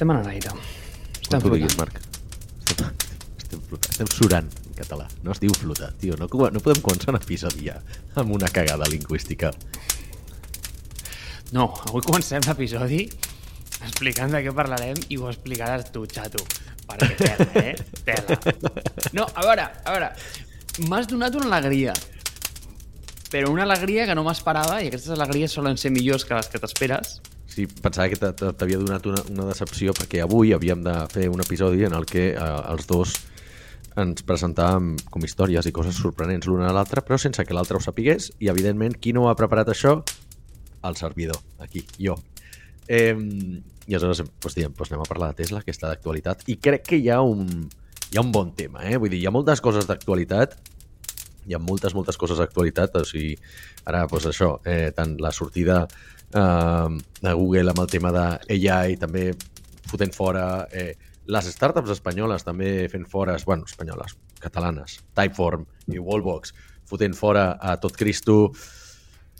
Estem en l'aire. No t'ho diguis, Marc. Estem, estem, flotant, estem surant en català. No es diu flotar, tio. No, no podem començar un episodi ja amb una cagada lingüística. No, avui comencem l'episodi explicant de què parlarem i ho explicaràs tu, xato. Perquè tela, eh? Tela. No, a veure, a veure, m'has donat una alegria, però una alegria que no m'esperava i aquestes alegries solen ser millors que les que t'esperes. Sí, pensava que t'havia donat una, una decepció perquè avui havíem de fer un episodi en el que eh, els dos ens presentàvem com històries i coses sorprenents l'una a l'altra, però sense que l'altre ho sapigués i, evidentment, qui no ha preparat això? El servidor, aquí, jo. Eh, I aleshores doncs, diem, doncs anem a parlar de Tesla, que està d'actualitat, i crec que hi ha un, hi ha un bon tema, eh? Vull dir, hi ha moltes coses d'actualitat, hi ha moltes, moltes coses d'actualitat, o sigui, ara, doncs això, eh, tant la sortida eh, de Google amb el tema d'AI, també fotent fora eh, les startups espanyoles també fent fora, bueno, espanyoles, catalanes, Typeform i Wallbox, fotent fora a tot Cristo.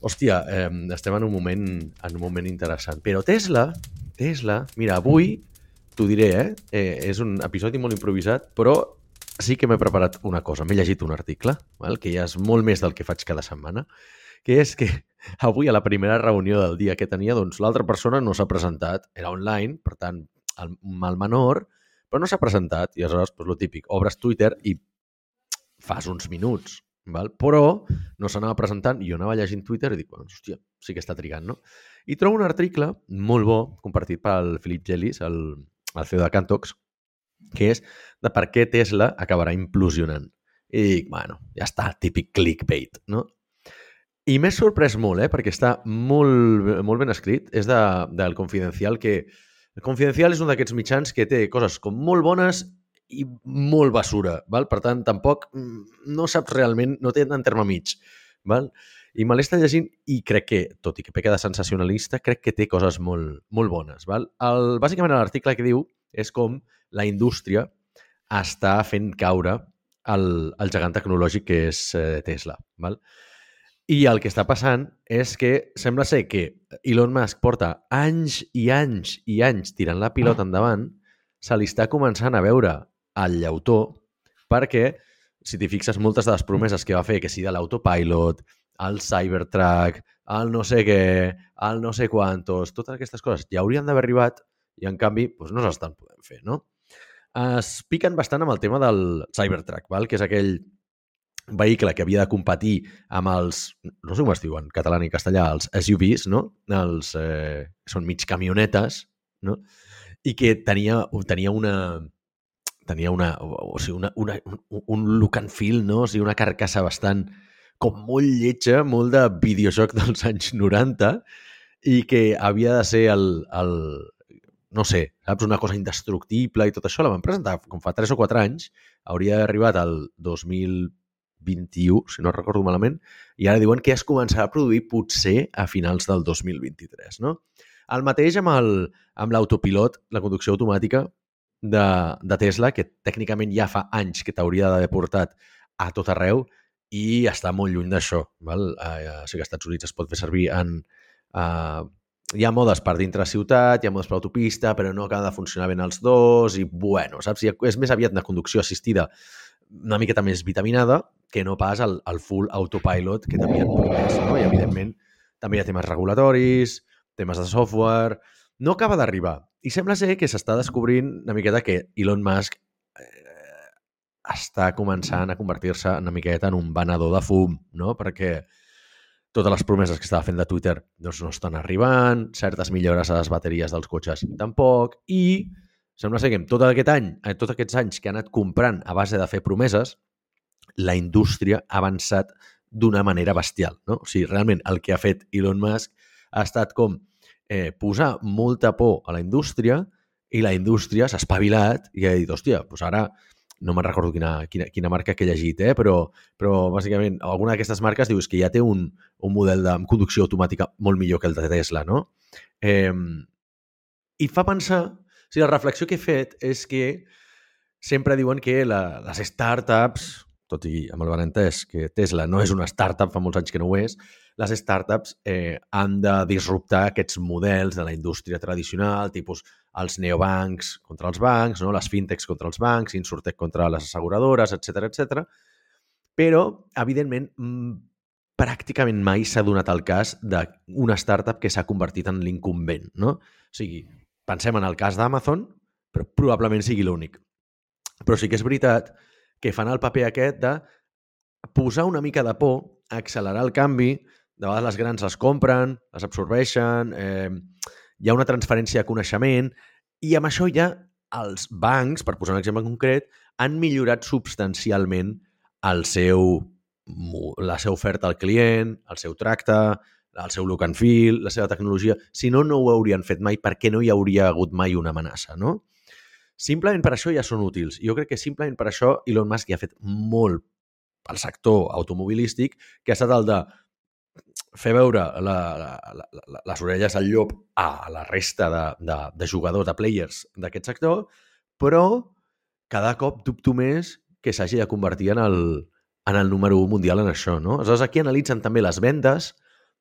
Hòstia, eh, estem en un moment en un moment interessant. Però Tesla, Tesla, mira, avui t'ho diré, eh? eh? És un episodi molt improvisat, però sí que m'he preparat una cosa. M'he llegit un article, val? que ja és molt més del que faig cada setmana, que és que avui a la primera reunió del dia que tenia, doncs l'altra persona no s'ha presentat, era online, per tant, el mal menor, però no s'ha presentat i aleshores, doncs, lo típic, obres Twitter i fas uns minuts, val? però no s'anava presentant i jo anava llegint Twitter i dic, bueno, hòstia, sí que està trigant, no? I trobo un article molt bo, compartit pel Philip Gellis, el, el CEO de Cantox, que és de per què Tesla acabarà implosionant. I dic, bueno, ja està, típic clickbait, no? I m'he sorprès molt, eh? perquè està molt, molt ben escrit. És de, del Confidencial, que... El Confidencial és un d'aquests mitjans que té coses com molt bones i molt basura, val? per tant, tampoc mm, no saps realment, no té en terme mig. Val? I me l'he estat llegint i crec que, tot i que peca de sensacionalista, crec que té coses molt, molt bones. Val? El, bàsicament l'article que diu és com la indústria està fent caure el, el gegant tecnològic que és eh, Tesla. Val? I el que està passant és que sembla ser que Elon Musk porta anys i anys i anys tirant la pilota endavant, se li està començant a veure el llautó perquè, si t'hi fixes, moltes de les promeses que va fer, que si de l'autopilot, el Cybertruck, el no sé què, el no sé quantos, totes aquestes coses ja haurien d'haver arribat i, en canvi, doncs no s'estan podent fer, no? Es piquen bastant amb el tema del Cybertruck, val? que és aquell vehicle que havia de competir amb els, no sé com es diu en català ni castellà, els SUVs, no? Els, eh, són mig camionetes, no? I que tenia, tenia una tenia una, o sigui, una, una, un, un look and feel, no? O sigui, una carcassa bastant com molt lletja, molt de videojoc dels anys 90 i que havia de ser el, el no sé, saps, una cosa indestructible i tot això, la van presentar com fa 3 o 4 anys, hauria arribat al 2000 21, si no recordo malament, i ara diuen que es començarà a produir potser a finals del 2023. No? El mateix amb l'autopilot, la conducció automàtica de, de Tesla, que tècnicament ja fa anys que t'hauria d'haver portat a tot arreu i està molt lluny d'això. Eh, o sigui que als Estats Units es pot fer servir en... Eh, hi ha modes per dintre ciutat, hi ha modes per autopista, però no acaba de funcionar ben els dos i, bueno, saps? És més aviat una conducció assistida una miqueta més vitaminada que no pas el, el full autopilot que també han promès. No? I, evidentment, també hi ha temes regulatoris, temes de software... No acaba d'arribar. I sembla ser que s'està descobrint una miqueta que Elon Musk eh, està començant a convertir-se una miqueta en un venedor de fum, no? Perquè totes les promeses que estava fent de Twitter doncs, no estan arribant, certes millores a les bateries dels cotxes tampoc, i sembla ser que en tot aquest any, en tots aquests anys que ha anat comprant a base de fer promeses, la indústria ha avançat d'una manera bestial. No? O sigui, realment el que ha fet Elon Musk ha estat com eh, posar molta por a la indústria i la indústria s'ha espavilat i ha dit, hòstia, doncs ara no me'n recordo quina, quina, quina marca que he llegit, eh? però, però bàsicament alguna d'aquestes marques dius que ja té un, un model de conducció automàtica molt millor que el de Tesla, no? Eh, I fa pensar... O sigui, la reflexió que he fet és que sempre diuen que la, les startups tot i amb el benentès que Tesla no és una startup, fa molts anys que no ho és, les startups eh, han de disruptar aquests models de la indústria tradicional, tipus els neobancs contra els bancs, no? les fintechs contra els bancs, Insurtech contra les asseguradores, etc etc. Però, evidentment, mm, pràcticament mai s'ha donat el cas d'una startup que s'ha convertit en l'incumbent. No? O sigui, pensem en el cas d'Amazon, però probablement sigui l'únic. Però sí que és veritat que fan el paper aquest de posar una mica de por, accelerar el canvi, de vegades les grans les compren, les absorbeixen, eh, hi ha una transferència de coneixement i amb això ja els bancs, per posar un exemple concret, han millorat substancialment el seu, la seva oferta al client, el seu tracte, el seu look and feel, la seva tecnologia. Si no, no ho haurien fet mai perquè no hi hauria hagut mai una amenaça, no? Simplement per això ja són útils. Jo crec que simplement per això Elon Musk ja ha fet molt al sector automobilístic, que ha estat el de fer veure la, la, la, les orelles al llop a la resta de, de, de jugadors, de players d'aquest sector, però cada cop dubto més que s'hagi de convertir en el, en el número 1 mundial en això. No? Aleshores, aquí analitzen també les vendes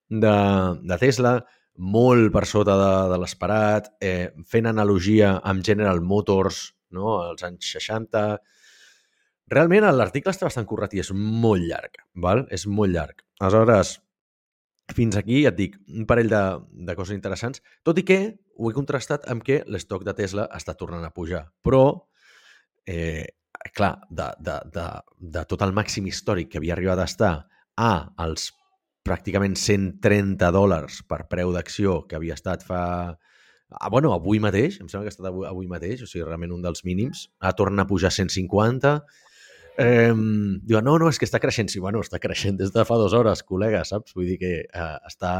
de, de Tesla, molt per sota de, de l'esperat, eh, fent analogia amb General Motors no? als anys 60. Realment l'article està bastant currat i és molt llarg, val? és molt llarg. Aleshores, fins aquí, ja et dic, un parell de, de coses interessants, tot i que ho he contrastat amb que l'estoc de Tesla està tornant a pujar. Però, eh, clar, de, de, de, de tot el màxim històric que havia arribat a estar a els pràcticament 130 dòlars per preu d'acció que havia estat fa... Ah, bueno, avui mateix, em sembla que ha estat avui, avui mateix, o sigui, realment un dels mínims, ha tornat a pujar a 150, Eh, diuen, no, no, és que està creixent. Sí, bueno, està creixent des de fa dues hores, col·lega, saps? Vull dir que eh, està,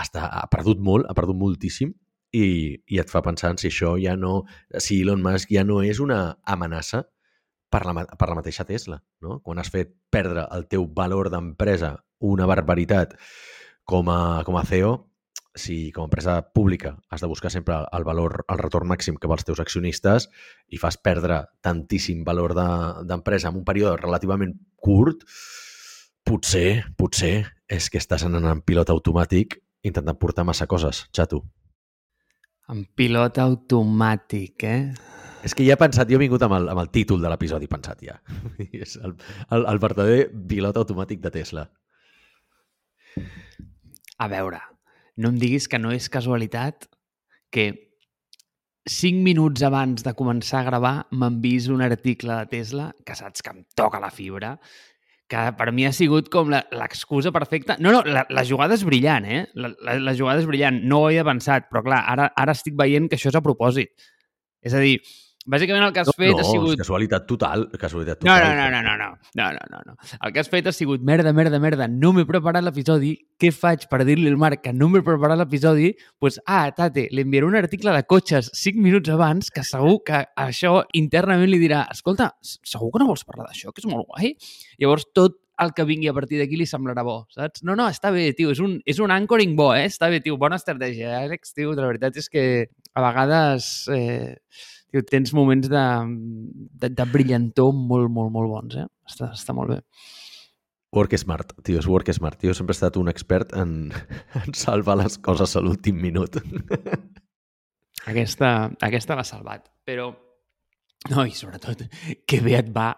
està, ha perdut molt, ha perdut moltíssim i, i et fa pensar si això ja no... Si Elon Musk ja no és una amenaça per la, per la mateixa Tesla, no? Quan has fet perdre el teu valor d'empresa una barbaritat com a, com a CEO, si com a empresa pública has de buscar sempre el valor, el retorn màxim que vols teus accionistes i fas perdre tantíssim valor d'empresa de, en un període relativament curt, potser, potser és que estàs anant en pilot automàtic intentant portar massa coses, xato. En pilot automàtic, eh? És que ja he pensat, jo he vingut amb el, amb el títol de l'episodi pensat ja. És el, el, el verdader pilot automàtic de Tesla. A veure, no em diguis que no és casualitat que cinc minuts abans de començar a gravar m'envis un article de Tesla que saps que em toca la fibra, que per mi ha sigut com l'excusa perfecta. No, no, la, la jugada és brillant, eh? La, la, la jugada és brillant. No ho havia pensat, però clar, ara, ara estic veient que això és a propòsit. És a dir, Bàsicament el que has no, fet no, ha sigut... No, casualitat total. Casualitat total. No, no, no, no, no, no, no, no, no. El que has fet ha sigut merda, merda, merda, no m'he preparat l'episodi, què faig per dir-li al Marc que no m'he preparat l'episodi? Doncs, pues, ah, tate, li enviaré un article de cotxes 5 minuts abans que segur que això internament li dirà escolta, segur que no vols parlar d'això, que és molt guai? Llavors tot el que vingui a partir d'aquí li semblarà bo, saps? No, no, està bé, tio, és un, és un anchoring bo, eh? Està bé, tio, bona estratègia, Àlex, tio, la veritat és que a vegades... Eh Tio, tens moments de, de, de brillantor molt, molt, molt bons, eh? Està, està molt bé. Work smart, tio, és work smart. Jo sempre he estat un expert en, en salvar les coses a l'últim minut. Aquesta, aquesta l'ha salvat, però no, i sobretot, que bé et va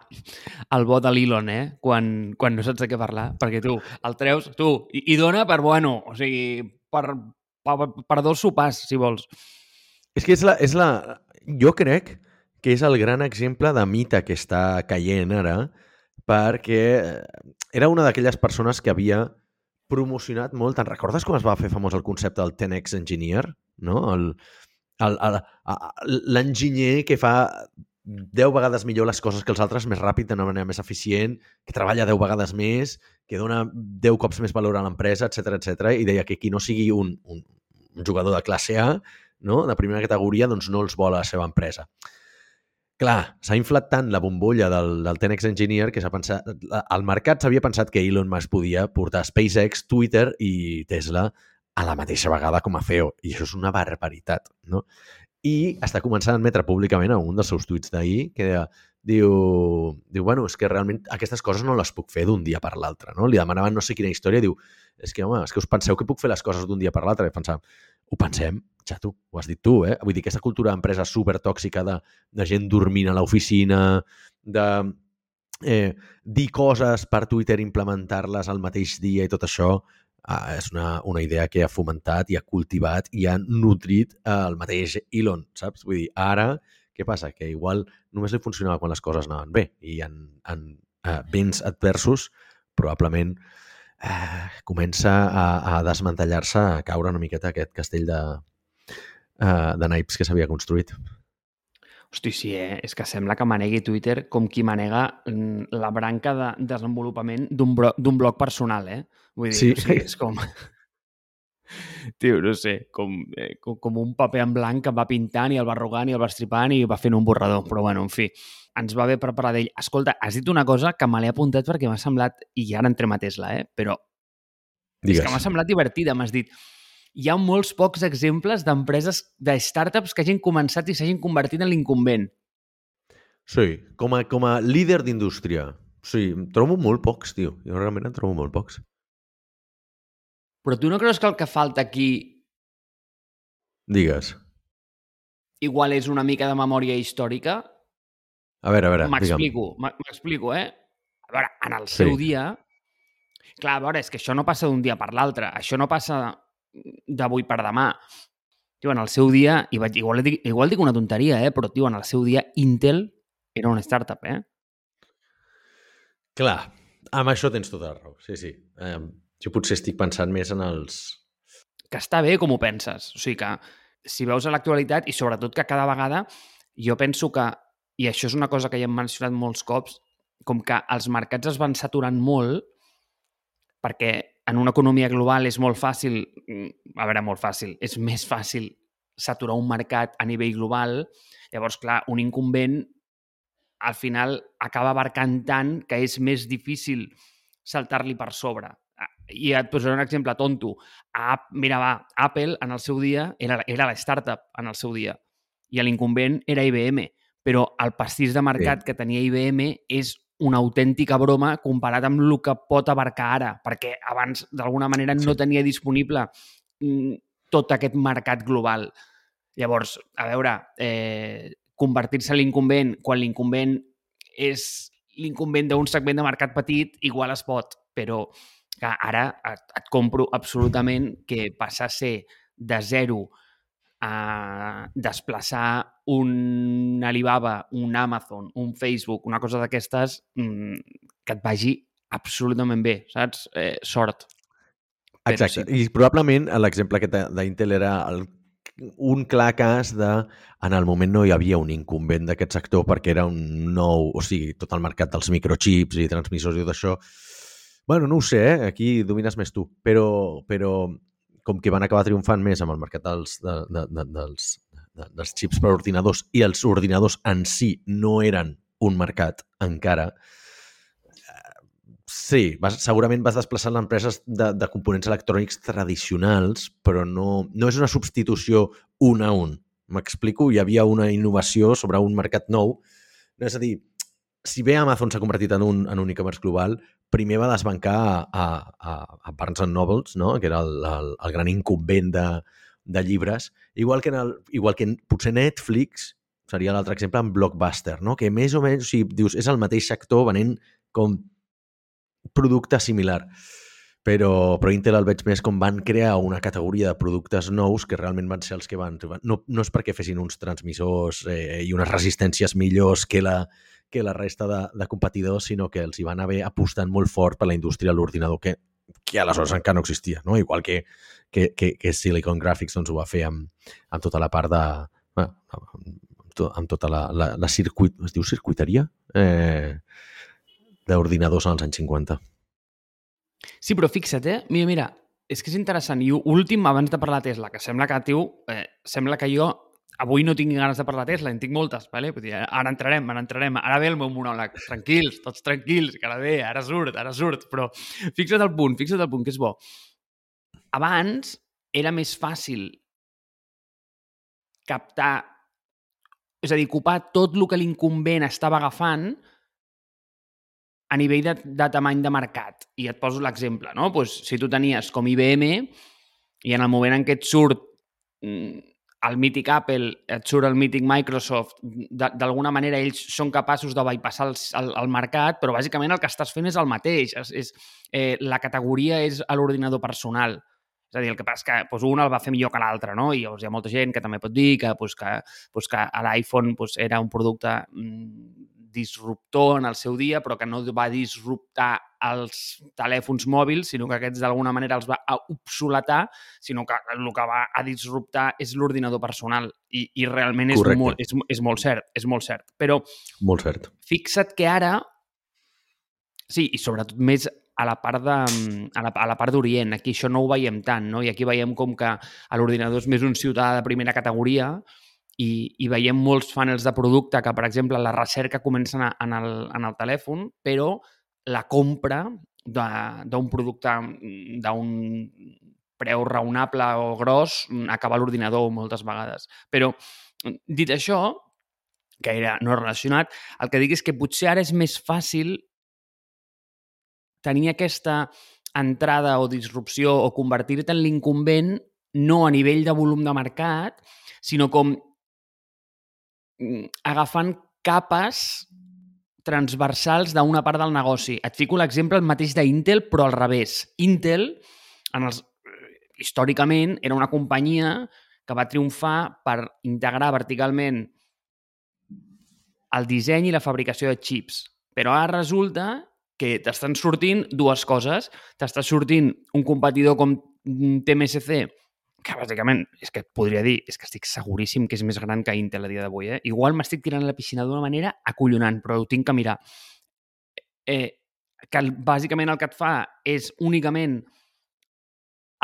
el bo de l'Elon, eh? Quan, quan no saps de què parlar, perquè tu el treus, tu, i, i dona per bueno, o sigui, per, per, per dos sopars, si vols. És que és la, és la, jo crec que és el gran exemple de mite que està caient ara, perquè eh, era una d'aquelles persones que havia promocionat molt. Te'n recordes com es va fer famós el concepte del 10x engineer? No? L'enginyer que fa 10 vegades millor les coses que els altres més ràpid, d'una manera més eficient, que treballa 10 vegades més, que dona 10 cops més valor a l'empresa, etc etc. i deia que qui no sigui un, un, un jugador de classe A no? de primera categoria doncs no els vol a la seva empresa. Clar, s'ha inflat tant la bombolla del, del Tenex Engineer que s'ha pensat... El mercat s'havia pensat que Elon Musk podia portar SpaceX, Twitter i Tesla a la mateixa vegada com a CEO. I això és una barbaritat, no? I està començant a admetre públicament un dels seus tuits d'ahir que deia, diu, diu, bueno, és que realment aquestes coses no les puc fer d'un dia per l'altre, no? Li demanaven no sé quina història, diu, és que, home, és que us penseu que puc fer les coses d'un dia per l'altre? I pensava, ho pensem, xato, ho has dit tu, eh? Vull dir, aquesta cultura d'empresa supertòxica de, de gent dormint a l'oficina, de eh, dir coses per Twitter, implementar-les al mateix dia i tot això, eh, és una, una idea que ha fomentat i ha cultivat i ha nutrit eh, el mateix Elon, saps? Vull dir, ara, què passa? Que igual només li funcionava quan les coses anaven bé i en, en eh, vents adversos probablement eh, comença a, a desmantellar-se, a caure una miqueta aquest castell de, eh, de naips que s'havia construït. Hosti, sí, eh? és que sembla que manegui Twitter com qui manega mm, la branca de desenvolupament d'un blog personal, eh? Vull dir, Sí. o sigui, és com... Tio, no sé, com, eh, com, com un paper en blanc que va pintant i el va arrugant i el va estripant i va fent un borrador. Però bueno, en fi, ens va bé preparar d'ell. Escolta, has dit una cosa que me l'he apuntat perquè m'ha semblat, i ara entrem a Tesla, eh? però Digues. és que m'ha semblat divertida. M'has dit, hi ha molts pocs exemples d'empreses, de startups que hagin començat i s'hagin convertit en l'incumbent. Sí, com a, com a líder d'indústria. Sí, trobo molt pocs, tio. Jo realment en trobo molt pocs. Però tu no creus que el que falta aquí Digues. igual és una mica de memòria històrica? A veure, a veure. M'explico, m'e- m'explico, eh? A veure, en el seu Sí. dia... Clar, a veure, és que això no passa d'un dia per l'altre. Això no passa d'avui per demà. Tio, en el seu dia, i vaig, igual, dic, igual dic una tonteria, eh? però tio, en el seu dia Intel era una startup, eh? Clar, amb això tens tota la raó. Sí, sí. Eh, jo potser estic pensant més en els... que està bé com ho penses. O sigui que si veus a l'actualitat i sobretot que cada vegada jo penso que, i això és una cosa que ja hem mencionat molts cops, com que els mercats es van saturant molt perquè en una economia global és molt fàcil, a veure, molt fàcil, és més fàcil saturar un mercat a nivell global, llavors, clar, un incumbent al final acaba abarcant tant que és més difícil saltar-li per sobre. I et posaré un exemple tonto. A, mira, va, Apple en el seu dia era, era la startup en el seu dia i l'incumbent era IBM, però el pastís de mercat sí. que tenia IBM és una autèntica broma comparat amb el que pot abarcar ara, perquè abans d'alguna manera no Sí. tenia disponible mm, tot aquest mercat global. Llavors, a veure, eh, convertir-se en l'incumbent quan l'incumbent és l'incumbent d'un segment de mercat petit, igual es pot, però que ara et, et compro absolutament que passar a ser de zero a desplaçar un Alibaba, un Amazon, un Facebook, una cosa d'aquestes, mmm, que et vagi absolutament bé, saps? Eh, sort. Exacte. sí. I probablement l'exemple aquest d'Intel era el, un clar cas de en el moment no hi havia un incumbent d'aquest sector perquè era un nou, o sigui, tot el mercat dels microchips i transmissors i tot això. Bueno, no ho sé, eh? aquí domines més tu, però, però com que van acabar triomfant més amb el mercat dels, de, de, de, dels, de, dels xips per ordinadors i els ordinadors en si no eren un mercat encara, Sí, vas, segurament vas desplaçant empreses de, de components electrònics tradicionals, però no, no és una substitució un a un. M'explico? Hi havia una innovació sobre un mercat nou. És a dir, si bé Amazon s'ha convertit en un, en un e-commerce global, primer va desbancar a, a, a, Barnes Nobles, no? que era el, el, el gran incumbent de, de llibres, igual que, en el, igual que en, potser Netflix seria l'altre exemple en Blockbuster, no? que més o menys, o sigui, dius, és el mateix sector venent com producte similar. Però, però Intel el veig més com van crear una categoria de productes nous que realment van ser els que van... No, no és perquè fessin uns transmissors eh, i unes resistències millors que la, que la resta de, de competidors, sinó que els hi van haver apostant molt fort per la indústria de l'ordinador, que, que aleshores encara no existia, no? igual que, que, que, que Silicon Graphics doncs, ho va fer amb, amb tota la part de... Bueno, amb, to, amb tota la, la, la circuit... Es diu circuiteria? Eh, d'ordinadors als anys 50. Sí, però fixa't, eh? Mira, mira, és que és interessant. I últim, abans de parlar de Tesla, que sembla que, tio, eh, sembla que jo avui no tinc ganes de parlar de Tesla, en tinc moltes, vale? Vull dir, ara entrarem, ara entrarem, ara ve el meu monòleg. Tranquils, tots tranquils, que ara ve, ara surt, ara surt, però fixa't el punt, fixa't el punt, que és bo. Abans era més fàcil captar, és a dir, ocupar tot el que l'incumbent estava agafant a nivell de, de tamany de mercat. I et poso l'exemple, no? Pues, si tu tenies com IBM i en el moment en què et surt mm, el mític Apple, et surt el mític Microsoft, d'alguna manera ells són capaços de bypassar el, el, el mercat, però bàsicament el que estàs fent és el mateix. És, és, eh, la categoria és a l'ordinador personal. És a dir, el que passa és que doncs, un el va fer millor que l'altre, no? I llavors hi ha molta gent que també pot dir que, doncs, que, doncs, que l'iPhone doncs, era un producte mm, disruptor en el seu dia, però que no va disruptar els telèfons mòbils, sinó que aquests d'alguna manera els va obsoletar, sinó que el que va a disruptar és l'ordinador personal. I, i realment és molt, és, és molt cert, és molt cert. Però molt cert. fixa't que ara, sí, i sobretot més a la part de, a la, a la part d'Orient. Aquí això no ho veiem tant, no? I aquí veiem com que l'ordinador és més un ciutadà de primera categoria, i, i veiem molts funnels de producte que, per exemple, la recerca comença en el, en el telèfon, però la compra d'un producte d'un preu raonable o gros acaba l'ordinador moltes vegades. Però, dit això, que era no relacionat, el que dic és que potser ara és més fàcil tenir aquesta entrada o disrupció o convertir-te en l'incumbent no a nivell de volum de mercat, sinó com agafant capes transversals d'una part del negoci. Et fico l'exemple el mateix d'Intel, però al revés. Intel, en els, històricament, era una companyia que va triomfar per integrar verticalment el disseny i la fabricació de xips. Però ara resulta que t'estan sortint dues coses. T'està sortint un competidor com TMSC que bàsicament és que et podria dir, és que estic seguríssim que és més gran que Intel a dia d'avui. Eh? Igual m'estic tirant a la piscina d'una manera acollonant, però ho tinc que mirar. Eh, que bàsicament el que et fa és únicament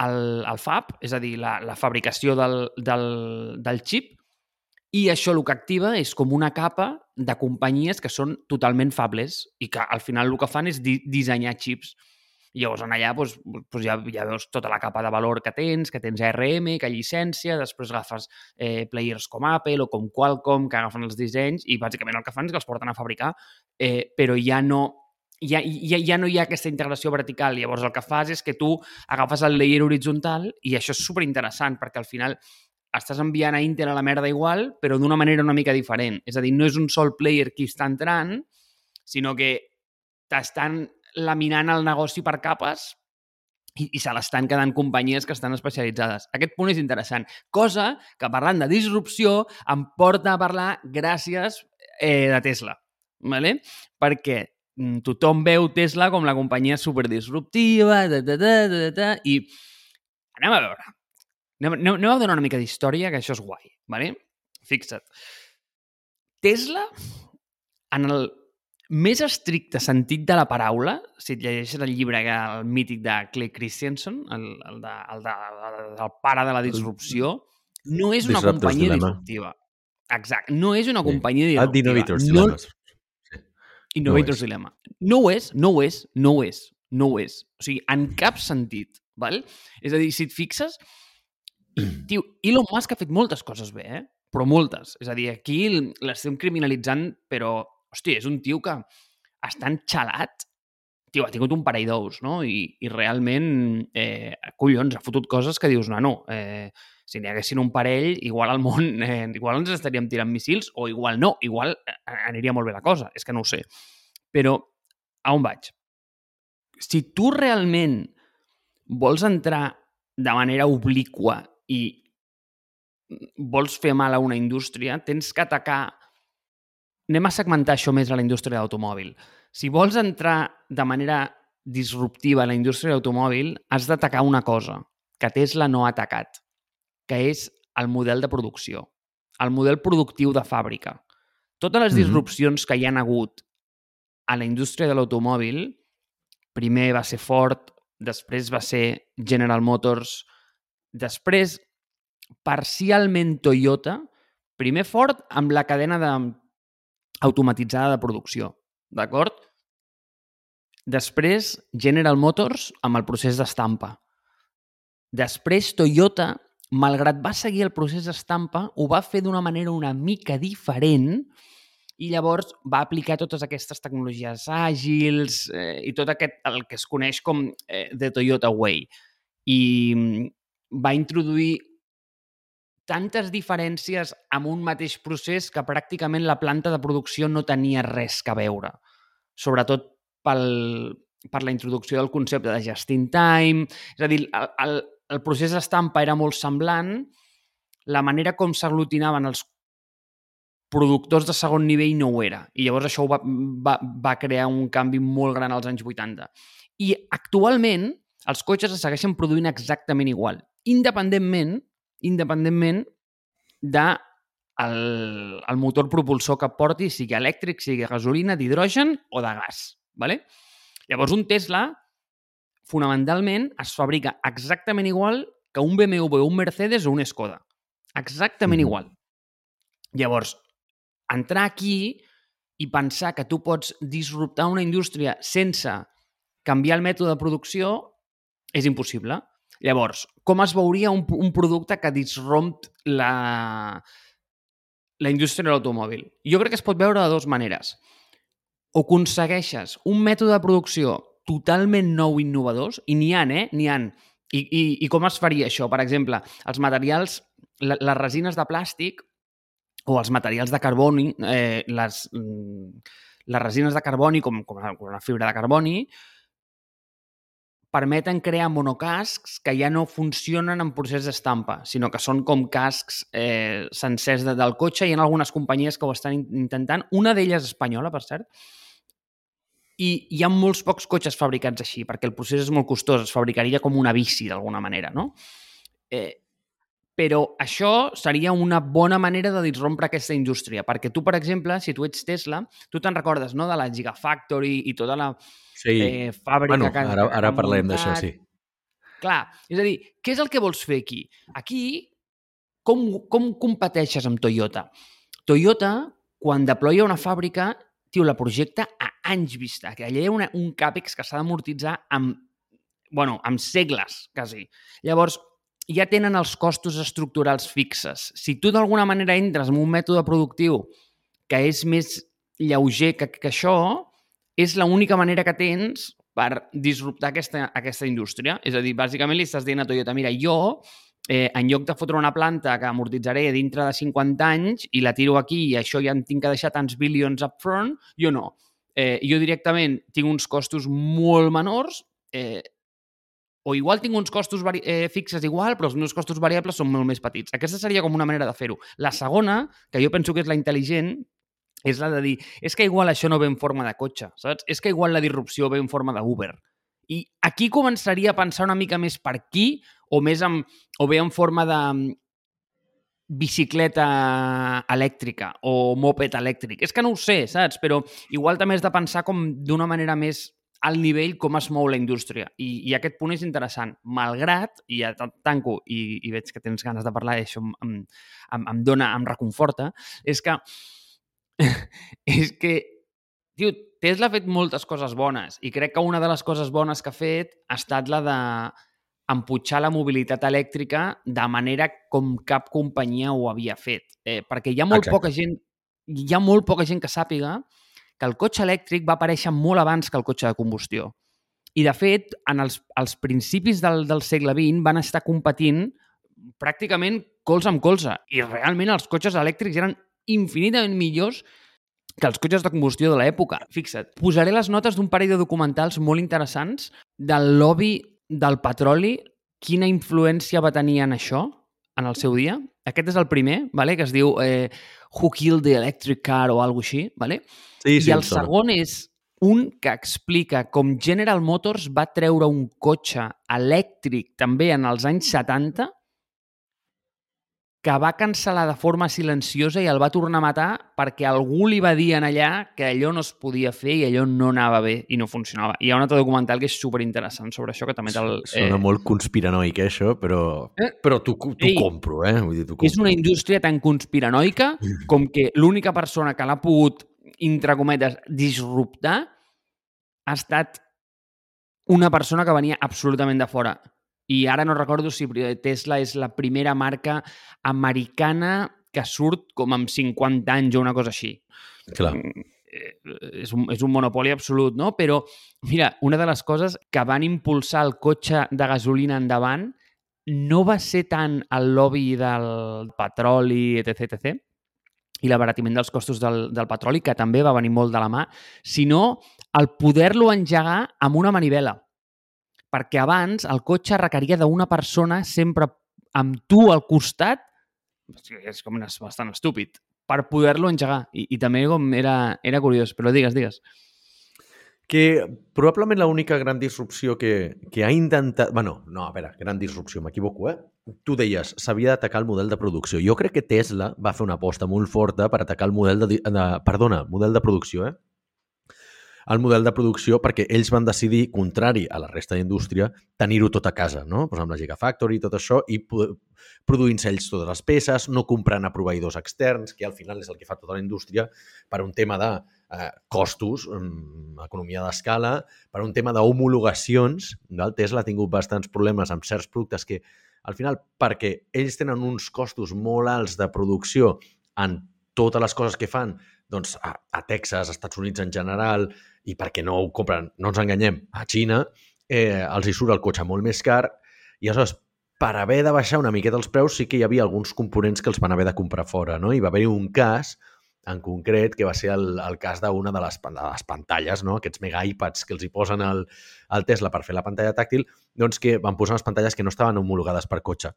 el, el fab, és a dir, la, la fabricació del, del, del xip, i això el que activa és com una capa de companyies que són totalment fables i que al final el que fan és di dissenyar xips. I llavors allà doncs, doncs ja, ja veus tota la capa de valor que tens, que tens ARM, que llicència, després agafes eh, players com Apple o com Qualcomm que agafen els dissenys i bàsicament el que fan és que els porten a fabricar, eh, però ja no ja, ja, ja no hi ha aquesta integració vertical. Llavors el que fas és que tu agafes el layer horitzontal i això és super interessant perquè al final estàs enviant a Intel a la merda igual, però d'una manera una mica diferent. És a dir, no és un sol player qui està entrant, sinó que t'estan laminant el negoci per capes i, i se l'estan quedant companyies que estan especialitzades. Aquest punt és interessant. Cosa que, parlant de disrupció, em porta a parlar gràcies eh, de Tesla. ¿vale? Perquè mm, tothom veu Tesla com la companyia superdisruptiva, da, da, da, da, da, i anem a veure. Anem, anem a donar una mica d'història, que això és guai. ¿vale? Fixa't. Tesla, en el més estricte sentit de la paraula, si et llegeixes el llibre el mític de Clay Christensen, el, el, de, el, de, el pare de la disrupció, no és una companyia dilema. disruptiva. Exacte, no és una sí. companyia disruptiva. Ah, Innovators no... Dilemmas. Sí. Innovators no Dilemma. No ho és, no ho és, no ho és, no ho és. O sigui, en cap sentit. Val? És a dir, si et fixes, tio, Elon Musk ha fet moltes coses bé, eh? però moltes. És a dir, aquí l'estem criminalitzant, però hosti, és un tio que està enxalat, tio, ha tingut un parell d'ous, no? I, i realment, eh, collons, ha fotut coses que dius, no, eh, si n'hi haguessin un parell, igual al món, eh, igual ens estaríem tirant missils, o igual no, igual eh, aniria molt bé la cosa, és que no ho sé. Però, a on vaig? Si tu realment vols entrar de manera obliqua i vols fer mal a una indústria, tens que atacar anem a segmentar això més a la indústria d'automòbil. Si vols entrar de manera disruptiva a la indústria d'automòbil, has d'atacar una cosa que Tesla no ha atacat, que és el model de producció, el model productiu de fàbrica. Totes les disrupcions mm -hmm. que hi han hagut a la indústria de l'automòbil, primer va ser Ford, després va ser General Motors, després parcialment Toyota, primer Ford amb la cadena de automatitzada de producció, d'acord? Després, General Motors amb el procés d'estampa. Després, Toyota, malgrat va seguir el procés d'estampa, ho va fer d'una manera una mica diferent i llavors va aplicar totes aquestes tecnologies àgils eh, i tot aquest, el que es coneix com eh, The Toyota Way. I mm, va introduir tantes diferències amb un mateix procés que pràcticament la planta de producció no tenia res que veure. Sobretot pel, per la introducció del concepte de just in time. És a dir, el, el, el procés estampa era molt semblant, la manera com s'aglutinaven els productors de segon nivell no ho era. I llavors això va, va, va crear un canvi molt gran als anys 80. I actualment els cotxes es segueixen produint exactament igual, independentment independentment de el, el motor propulsor que porti, sigui elèctric, sigui gasolina, d'hidrogen o de gas. ¿vale? Llavors, un Tesla, fonamentalment, es fabrica exactament igual que un BMW, un Mercedes o un Skoda. Exactament igual. Llavors, entrar aquí i pensar que tu pots disruptar una indústria sense canviar el mètode de producció és impossible. Llavors, com es veuria un, un producte que disromp la, la indústria de l'automòbil? Jo crec que es pot veure de dues maneres. O aconsegueixes un mètode de producció totalment nou i innovadors, i n'hi ha, eh? N'hi ha. I, i, I com es faria això? Per exemple, els materials, la, les resines de plàstic o els materials de carboni, eh, les, mm, les resines de carboni, com, com, la, fibra de carboni, permeten crear monocascs que ja no funcionen en procés d'estampa, sinó que són com cascs eh, sencers de, del cotxe. Hi ha algunes companyies que ho estan intentant. Una d'elles espanyola, per cert. I hi ha molts pocs cotxes fabricats així, perquè el procés és molt costós. Es fabricaria com una bici, d'alguna manera, no? Eh, però això seria una bona manera de disrompre aquesta indústria, perquè tu, per exemple, si tu ets Tesla, tu te'n recordes no, de la Gigafactory i tota la sí. eh, fàbrica bueno, que, ara, ara que parlem d'això, sí. Clar, és a dir, què és el que vols fer aquí? Aquí, com, com competeixes amb Toyota? Toyota, quan deploya una fàbrica, tio, la projecta a anys vista, que allà hi ha una, un càpex que s'ha d'amortitzar amb, bueno, amb segles, quasi. Llavors, ja tenen els costos estructurals fixes. Si tu d'alguna manera entres en un mètode productiu que és més lleuger que, que això, és l'única manera que tens per disruptar aquesta, aquesta indústria. És a dir, bàsicament li estàs dient a Toyota, mira, jo, eh, en lloc de fotre una planta que amortitzaré dintre de 50 anys i la tiro aquí i això ja em tinc que deixar tants bilions upfront, jo no. Eh, jo directament tinc uns costos molt menors, eh, o igual tinc uns costos eh, fixes igual, però els meus costos variables són molt més petits. Aquesta seria com una manera de fer-ho. La segona, que jo penso que és la intel·ligent, és la de dir, és que igual això no ve en forma de cotxe, saps? És que igual la disrupció ve en forma d'Uber. I aquí començaria a pensar una mica més per aquí, o més amb, o bé en forma de mm, bicicleta elèctrica o moped elèctric. És que no ho sé, saps? Però igual també has de pensar com d'una manera més al nivell com es mou la indústria. I, i aquest punt és interessant. Malgrat, i ja tanco i, i veig que tens ganes de parlar d'això, em, em, em dona, em reconforta, és que és que, tio, Tesla ha fet moltes coses bones i crec que una de les coses bones que ha fet ha estat la de emputxar la mobilitat elèctrica de manera com cap companyia ho havia fet. Eh, perquè hi ha molt Exacte. poca gent hi ha molt poca gent que sàpiga que el cotxe elèctric va aparèixer molt abans que el cotxe de combustió. I, de fet, en els, els principis del, del segle XX van estar competint pràcticament colze amb colze. I realment els cotxes elèctrics eren infinitament millors que els cotxes de combustió de l'època. Fixa't, posaré les notes d'un parell de documentals molt interessants del lobby del petroli, quina influència va tenir en això en el seu dia. Aquest és el primer, vale? que es diu eh, Who Killed the Electric Car o alguna així. Vale? Sí, sí, I el segon és un que explica com General Motors va treure un cotxe elèctric també en els anys 70 que va cancel·lar de forma silenciosa i el va tornar a matar perquè algú li va dir en allà que allò no es podia fer i allò no anava bé i no funcionava. I hi ha un altre documental que és superinteressant sobre això, que també te'l... Sona eh... molt conspiranoic, eh, això, però, eh? però tu, tu Ei, compro, eh? Vull dir, compro. És una indústria tan conspiranoica com que l'única persona que l'ha pogut, entre cometes, disruptar ha estat una persona que venia absolutament de fora. I ara no recordo si Tesla és la primera marca americana que surt com amb 50 anys o una cosa així. Clar. Mm, eh, és un, és un monopoli absolut, no? Però, mira, una de les coses que van impulsar el cotxe de gasolina endavant no va ser tant el lobby del petroli, etc, etc, i l'abaratiment dels costos del, del petroli, que també va venir molt de la mà, sinó el poder-lo engegar amb una manivela. Perquè abans el cotxe requeria d'una persona sempre amb tu al costat, és com bastant estúpid, per poder-lo engegar. I, I també com era, era curiós, però digues, digues. Que probablement l'única gran disrupció que, que ha intentat... bueno, no, a veure, gran disrupció, m'equivoco, eh? Tu deies, s'havia d'atacar el model de producció. Jo crec que Tesla va fer una aposta molt forta per atacar el model de... de perdona, model de producció, eh? El model de producció perquè ells van decidir, contrari a la resta d'indústria, tenir-ho tot a casa, no? Pues amb la Gigafactory i tot això, i produint-se ells totes les peces, no comprant a proveïdors externs, que al final és el que fa tota la indústria, per un tema de eh, costos, um, economia d'escala, per un tema d'homologacions. El Tesla ha tingut bastants problemes amb certs productes que, al final, perquè ells tenen uns costos molt alts de producció en totes les coses que fan, doncs a, a Texas, als Estats Units en general, i perquè no ho compren, no ens enganyem, a Xina, eh, els hi surt el cotxe molt més car i aleshores per haver de baixar una miqueta els preus sí que hi havia alguns components que els van haver de comprar fora, no? I va haver-hi un cas en concret, que va ser el, el cas d'una de, les, de les pantalles, no? aquests mega iPads que els hi posen al, al Tesla per fer la pantalla tàctil, doncs que van posar unes pantalles que no estaven homologades per cotxe.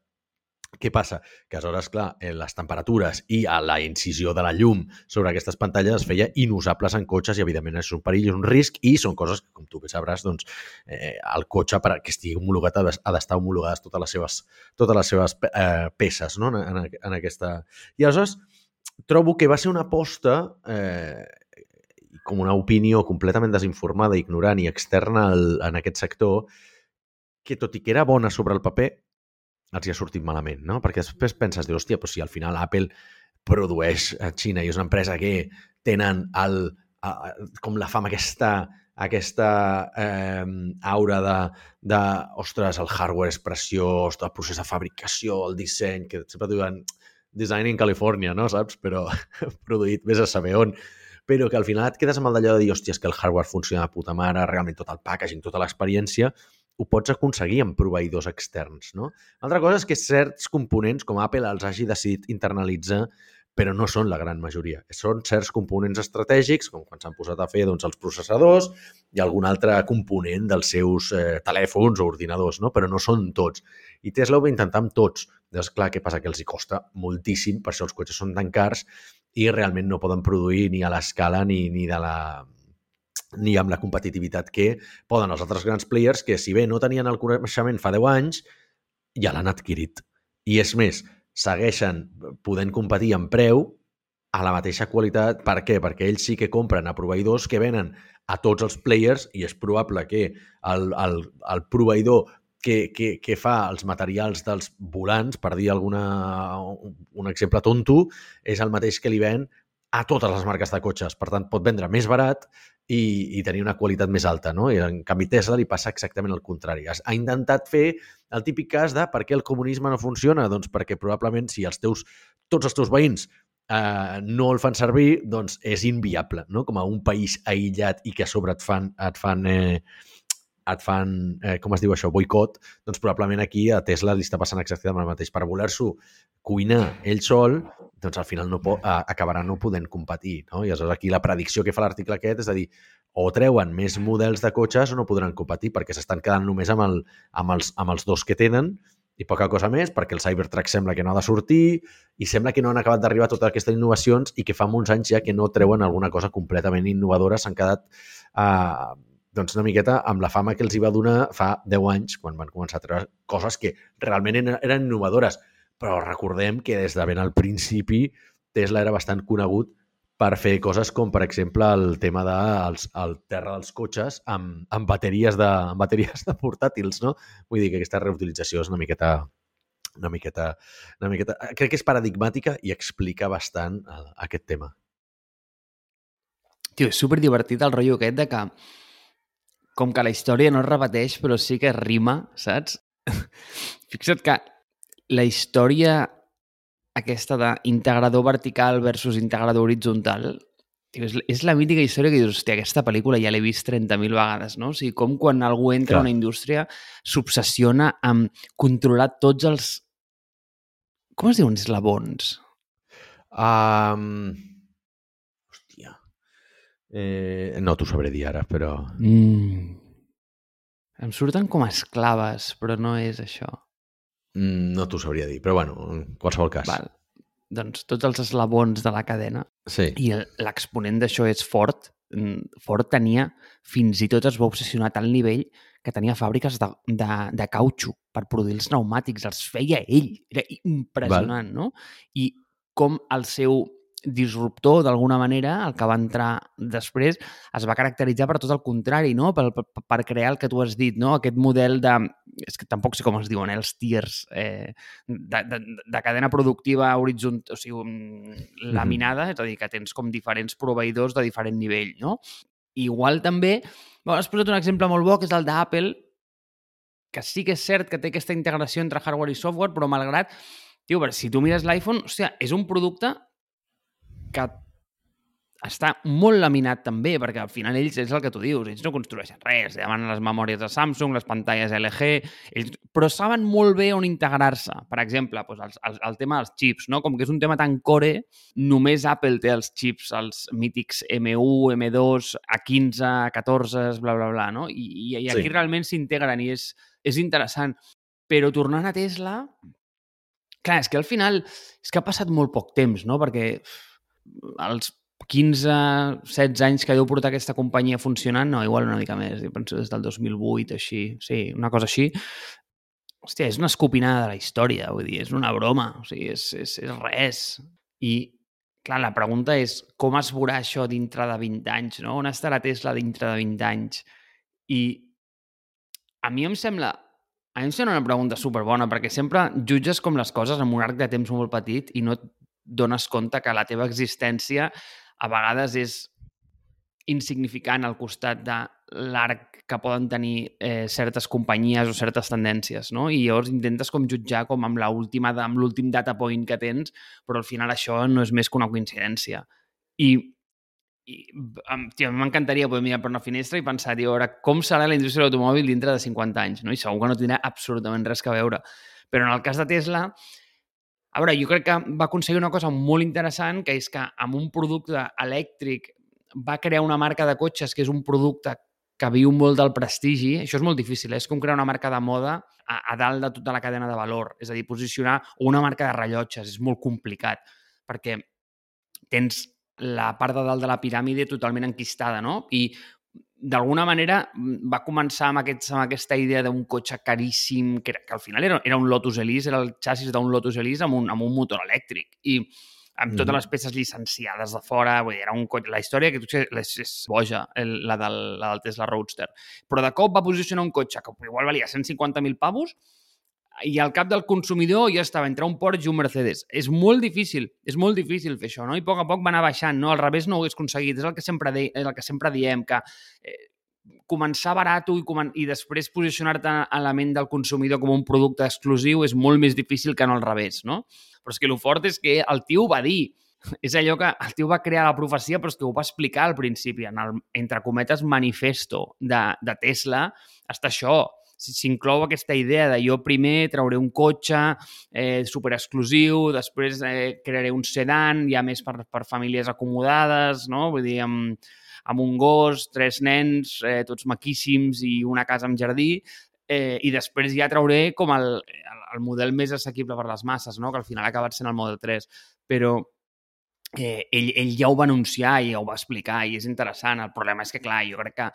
Què passa? Que aleshores, clar, eh, les temperatures i a la incisió de la llum sobre aquestes pantalles es feia inusables en cotxes i, evidentment, és un perill, és un risc i són coses que, com tu bé sabràs, doncs, eh, el cotxe, per que estigui homologat, ha d'estar homologades totes les seves, totes les seves eh, peces no? en, en, en aquesta... I aleshores, trobo que va ser una aposta eh, com una opinió completament desinformada, ignorant i externa al, en aquest sector, que tot i que era bona sobre el paper, els hi ha sortit malament, no? Perquè després penses, dius, hòstia, però si al final Apple produeix a Xina i és una empresa que tenen el, a, com la fama aquesta aquesta eh, aura de, de, ostres, el hardware és preciós, el procés de fabricació, el disseny, que sempre diuen design in California, no? Saps? Però produït més a saber on. Però que al final et quedes amb el d'allò de dir, hòstia, és que el hardware funciona de puta mare, realment tot el packaging, tota l'experiència, ho pots aconseguir amb proveïdors externs. No? Altra cosa és que certs components, com Apple, els hagi decidit internalitzar, però no són la gran majoria. Són certs components estratègics, com quan s'han posat a fer doncs, els processadors i algun altre component dels seus eh, telèfons o ordinadors, no? però no són tots. I Tesla ho va intentar amb tots. Doncs clar, què passa? Que els hi costa moltíssim, per això els cotxes són tan cars i realment no poden produir ni a l'escala ni, ni de la, ni amb la competitivitat que poden els altres grans players que, si bé no tenien el coneixement fa 10 anys, ja l'han adquirit. I és més, segueixen podent competir en preu a la mateixa qualitat. Per què? Perquè ells sí que compren a proveïdors que venen a tots els players i és probable que el, el, el proveïdor que, que, que fa els materials dels volants, per dir alguna, un exemple tonto, és el mateix que li ven a totes les marques de cotxes. Per tant, pot vendre més barat i, i tenir una qualitat més alta. No? I en canvi Tesla li passa exactament el contrari. Ha intentat fer el típic cas de per què el comunisme no funciona? Doncs perquè probablement si els teus, tots els teus veïns eh, no el fan servir, doncs és inviable, no? Com a un país aïllat i que a sobre et fan, et fan eh, et fan, eh, com es diu això, boicot, doncs probablement aquí a Tesla li està passant exactament el mateix. Per voler-s'ho cuinar ell sol, doncs al final no po eh, acabarà no podent competir. No? I aleshores aquí la predicció que fa l'article aquest és a dir, o treuen més models de cotxes o no podran competir perquè s'estan quedant només amb, el, amb, els, amb els dos que tenen i poca cosa més, perquè el Cybertruck sembla que no ha de sortir i sembla que no han acabat d'arribar totes aquestes innovacions i que fa molts anys ja que no treuen alguna cosa completament innovadora, s'han quedat eh, doncs una miqueta amb la fama que els hi va donar fa 10 anys, quan van començar a treure coses que realment eren innovadores. Però recordem que des de ben al principi Tesla era bastant conegut per fer coses com, per exemple, el tema de els, el terra dels cotxes amb, amb, bateries de, amb bateries de portàtils, no? Vull dir que aquesta reutilització és una miqueta una miqueta, una miqueta... Crec que és paradigmàtica i explica bastant uh, aquest tema. Tio, és superdivertit el rotllo aquest de que com que la història no es repeteix, però sí que rima, saps? Fixa't que la història aquesta d'integrador vertical versus integrador horitzontal És, és la mítica història que dius, hòstia, aquesta pel·lícula ja l'he vist 30.000 vegades, no? O sigui, com quan algú entra Clar. a una indústria s'obsessiona amb controlar tots els... Com es diuen eslabons? Um... Eh, no t'ho sabré dir ara, però... Mm. Em surten com esclaves, però no és això. Mm, no t'ho sabria dir, però bueno, en qualsevol cas. Val. Doncs tots els eslabons de la cadena Sí. I l'exponent d'això és Ford. Mm, Ford tenia, fins i tot es va obsessionar a tal nivell que tenia fàbriques de, de, de cautxo per produir els pneumàtics, els feia ell. Era impressionant, no? I com el seu disruptor, d'alguna manera, el que va entrar després, es va caracteritzar per tot el contrari, no? Per, per, per crear el que tu has dit, no? Aquest model de... És que tampoc sé com es diuen, eh? els tiers eh, de, de, de cadena productiva horitzontal, o sigui, mm, laminada, és a dir, que tens com diferents proveïdors de diferent nivell, no? Igual també, bueno, has posat un exemple molt bo, que és el d'Apple, que sí que és cert que té aquesta integració entre hardware i software, però malgrat, tio, però si tu mires l'iPhone, hòstia, és un producte que està molt laminat també, perquè al final ells, és el que tu dius, ells no construeixen res, demanen les memòries de Samsung, les pantalles LG, ells, però saben molt bé on integrar-se. Per exemple, doncs el, el, el tema dels xips, no? com que és un tema tan core, només Apple té els xips, els mítics M1, M2, A15, A14, bla, bla, bla, no? I, i, i aquí Sí. realment s'integren i és, és interessant. Però tornant a Tesla, clar, és que al final és que ha passat molt poc temps, no? Perquè els 15, 16 anys que deu portar aquesta companyia funcionant, no, igual una mica més, jo penso des del 2008, així, sí, una cosa així. Hòstia, és una escopinada de la història, vull dir, és una broma, o sigui, és, és, és res. I, clar, la pregunta és com es veurà això dintre de 20 anys, no? On estarà Tesla dintre de 20 anys? I a mi em sembla a mi em sembla una pregunta superbona, perquè sempre jutges com les coses amb un arc de temps molt petit i no et dones compte que la teva existència a vegades és insignificant al costat de l'arc que poden tenir eh, certes companyies o certes tendències, no? I llavors intentes com jutjar com amb l'última amb l'últim data point que tens, però al final això no és més que una coincidència. I, i tio, a mi m'encantaria poder mirar per una finestra i pensar, tio, a com serà la indústria de l'automòbil dintre de 50 anys, no? I segur que no tindrà absolutament res que veure. Però en el cas de Tesla, a veure, jo crec que va aconseguir una cosa molt interessant, que és que amb un producte elèctric va crear una marca de cotxes que és un producte que viu molt del prestigi. Això és molt difícil, eh? és com crear una marca de moda a, a dalt de tota la cadena de valor. És a dir, posicionar una marca de rellotges és molt complicat, perquè tens la part de dalt de la piràmide totalment enquistada, no? I d'alguna manera mm, va començar amb, aquests, amb aquesta idea d'un cotxe caríssim, que, era, que al final era, era un Lotus Elise, era el xassis d'un Lotus Elise amb un, amb un motor elèctric. I amb totes Mhm. les peces llicenciades de fora, vull dir, era un cotxe... La història que és, és boja, el, la, del, la del Tesla Roadster. Però de cop va posicionar un cotxe que igual valia 150.000 pavos i al cap del consumidor ja estava entre un Porsche i un Mercedes. És molt difícil, és molt difícil fer això, no? I a poc a poc va anar baixant, no? Al revés no ho hagués aconseguit. És el que sempre, de, és el que sempre diem, que eh, començar barat i, comen i després posicionar-te a la ment del consumidor com un producte exclusiu és molt més difícil que no al revés, no? Però és que el fort és que el tio va dir. És allò que el tio va crear la profecia, però és que ho va explicar al principi, en el, entre cometes, manifesto de, de Tesla, està això, s'inclou aquesta idea de jo primer trauré un cotxe eh, super exclusiu, després eh, crearé un sedan, ja més per, per famílies acomodades, no? Vull dir, amb, amb un gos, tres nens, eh, tots maquíssims i una casa amb jardí, eh, i després ja trauré com el, el, el model més assequible per les masses, no? que al final ha acabat sent el Model 3. Però eh, ell, ell ja ho va anunciar i ja ho va explicar i és interessant. El problema és que, clar, jo crec que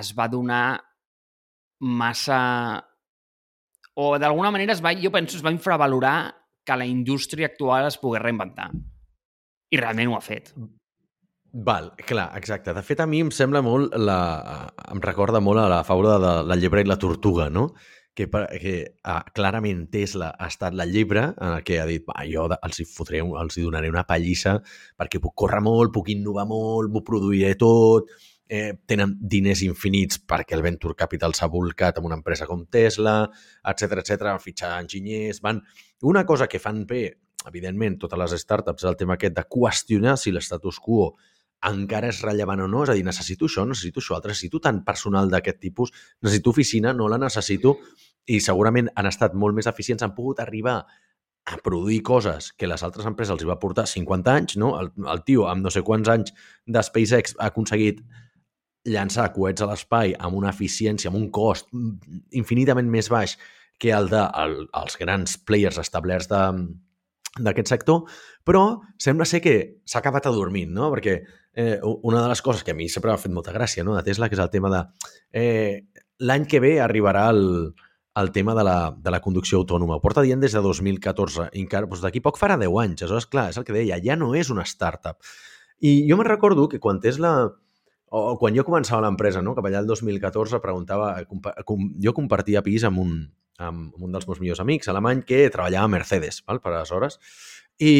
es va donar massa... O d'alguna manera es va, jo penso, es va infravalorar que la indústria actual es pogués reinventar. I realment ho ha fet. Val, clar, exacte. De fet, a mi em sembla molt, la, em recorda molt a la faula de la llebre i la tortuga, no? Que, que uh, clarament Tesla ha estat la llebre en el que ha dit, va, jo els hi, fotré, els hi donaré una pallissa perquè puc córrer molt, puc innovar molt, m'ho produiré tot, eh, tenen diners infinits perquè el Venture Capital s'ha volcat amb una empresa com Tesla, etc etc, fitxar enginyers, van... Una cosa que fan bé, evidentment, totes les startups, el tema aquest de qüestionar si l'estatus quo encara és rellevant o no, és a dir, necessito això, necessito això altre, necessito tant personal d'aquest tipus, necessito oficina, no la necessito, i segurament han estat molt més eficients, han pogut arribar a produir coses que les altres empreses els hi va portar 50 anys, no? El, el tio, amb no sé quants anys de SpaceX, ha aconseguit llançar coets a l'espai amb una eficiència, amb un cost infinitament més baix que el de el, grans players establerts de, d'aquest sector, però sembla ser que s'ha acabat adormint, no? Perquè eh, una de les coses que a mi sempre m'ha fet molta gràcia no? de Tesla, que és el tema de eh, l'any que ve arribarà el, el tema de la, de la conducció autònoma. Ho porta dient des de 2014 i encara doncs d'aquí poc farà 10 anys. Aleshores, clar, és el que deia, ja no és una startup. I jo me'n recordo que quan Tesla o quan jo començava l'empresa, no? cap allà el 2014, preguntava, jo compartia pis amb un, amb un dels meus millors amics alemany que treballava a Mercedes, val? per aleshores, i,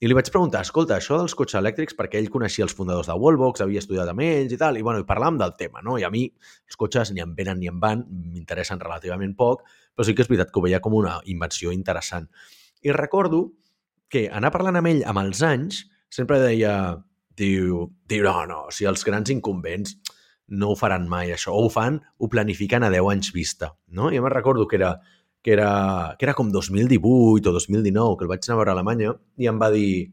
i li vaig preguntar, escolta, això dels cotxes elèctrics, perquè ell coneixia els fundadors de Wallbox, havia estudiat amb ells i tal, i, bueno, i parlàvem del tema, no? I a mi els cotxes ni em venen ni em van, m'interessen relativament poc, però sí que és veritat que ho veia com una invenció interessant. I recordo que anar parlant amb ell amb els anys sempre deia, diu, diu no, no, si els grans incumbents no ho faran mai, això, o ho fan, ho planifiquen a 10 anys vista, no? I me'n recordo que era que era, que era com 2018 o 2019, que el vaig anar a veure a Alemanya, i em va dir,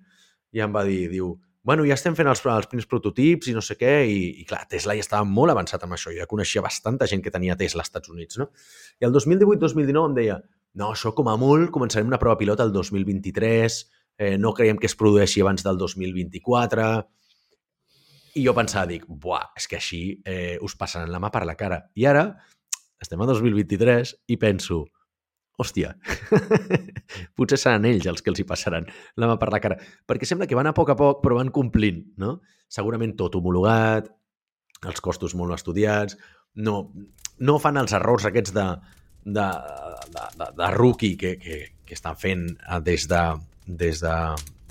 i em va dir, diu, bueno, ja estem fent els, els primers prototips i no sé què, i, i clar, Tesla ja estava molt avançat amb això, jo ja coneixia bastanta gent que tenia Tesla als Estats Units, no? I el 2018-2019 em deia, no, això com a molt començarem una prova pilota el 2023, eh, no creiem que es produeixi abans del 2024, i jo pensava, dic, buah, és que així eh, us passaran la mà per la cara. I ara estem a 2023 i penso, hòstia, potser seran ells els que els hi passaran la mà per la cara. Perquè sembla que van a poc a poc, però van complint, no? Segurament tot homologat, els costos molt estudiats, no, no fan els errors aquests de, de, de, de, de rookie que, que, que estan fent eh, des de, des de,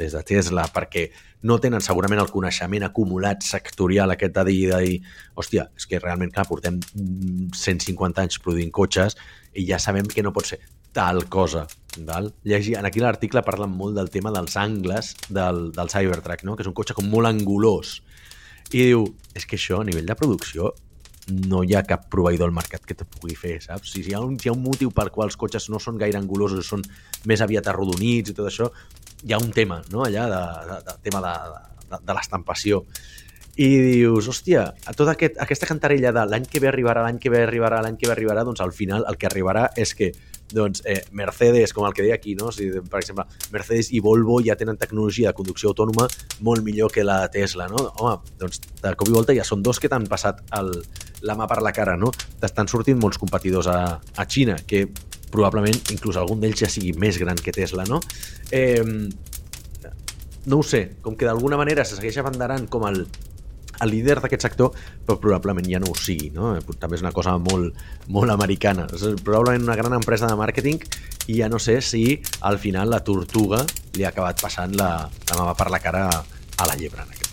des de Tesla perquè no tenen segurament el coneixement acumulat sectorial aquest de dir, de dir hòstia, és que realment, clar, portem 150 anys produint cotxes i ja sabem que no pot ser tal cosa. Val? Llegi, en aquí l'article parlen molt del tema dels angles del, del Cybertruck, no? que és un cotxe com molt angulós. I diu, és que això a nivell de producció no hi ha cap proveïdor al mercat que te pugui fer, saps? Si hi ha un, si hi ha un motiu pel qual els cotxes no són gaire angulosos, són més aviat arrodonits i tot això, hi ha un tema, no?, allà, de, de, de tema de, de, de l'estampació. I dius, hòstia, a tota aquest, aquesta cantarella de l'any que ve arribarà, l'any que ve arribarà, l'any que ve arribarà, doncs al final el que arribarà és que doncs, eh, Mercedes, com el que deia aquí, no? si, per exemple, Mercedes i Volvo ja tenen tecnologia de conducció autònoma molt millor que la Tesla, no? Home, doncs de cop i volta ja són dos que t'han passat el, la mà per la cara, no? T'estan sortint molts competidors a, a Xina, que probablement inclús algun d'ells ja sigui més gran que Tesla, no? Eh, no ho sé, com que d'alguna manera se segueix abanderant com el, el líder d'aquest sector, però probablement ja no ho sigui. No? També és una cosa molt, molt americana. És probablement una gran empresa de màrqueting i ja no sé si al final la tortuga li ha acabat passant la, la mà per la cara a la llebre en aquest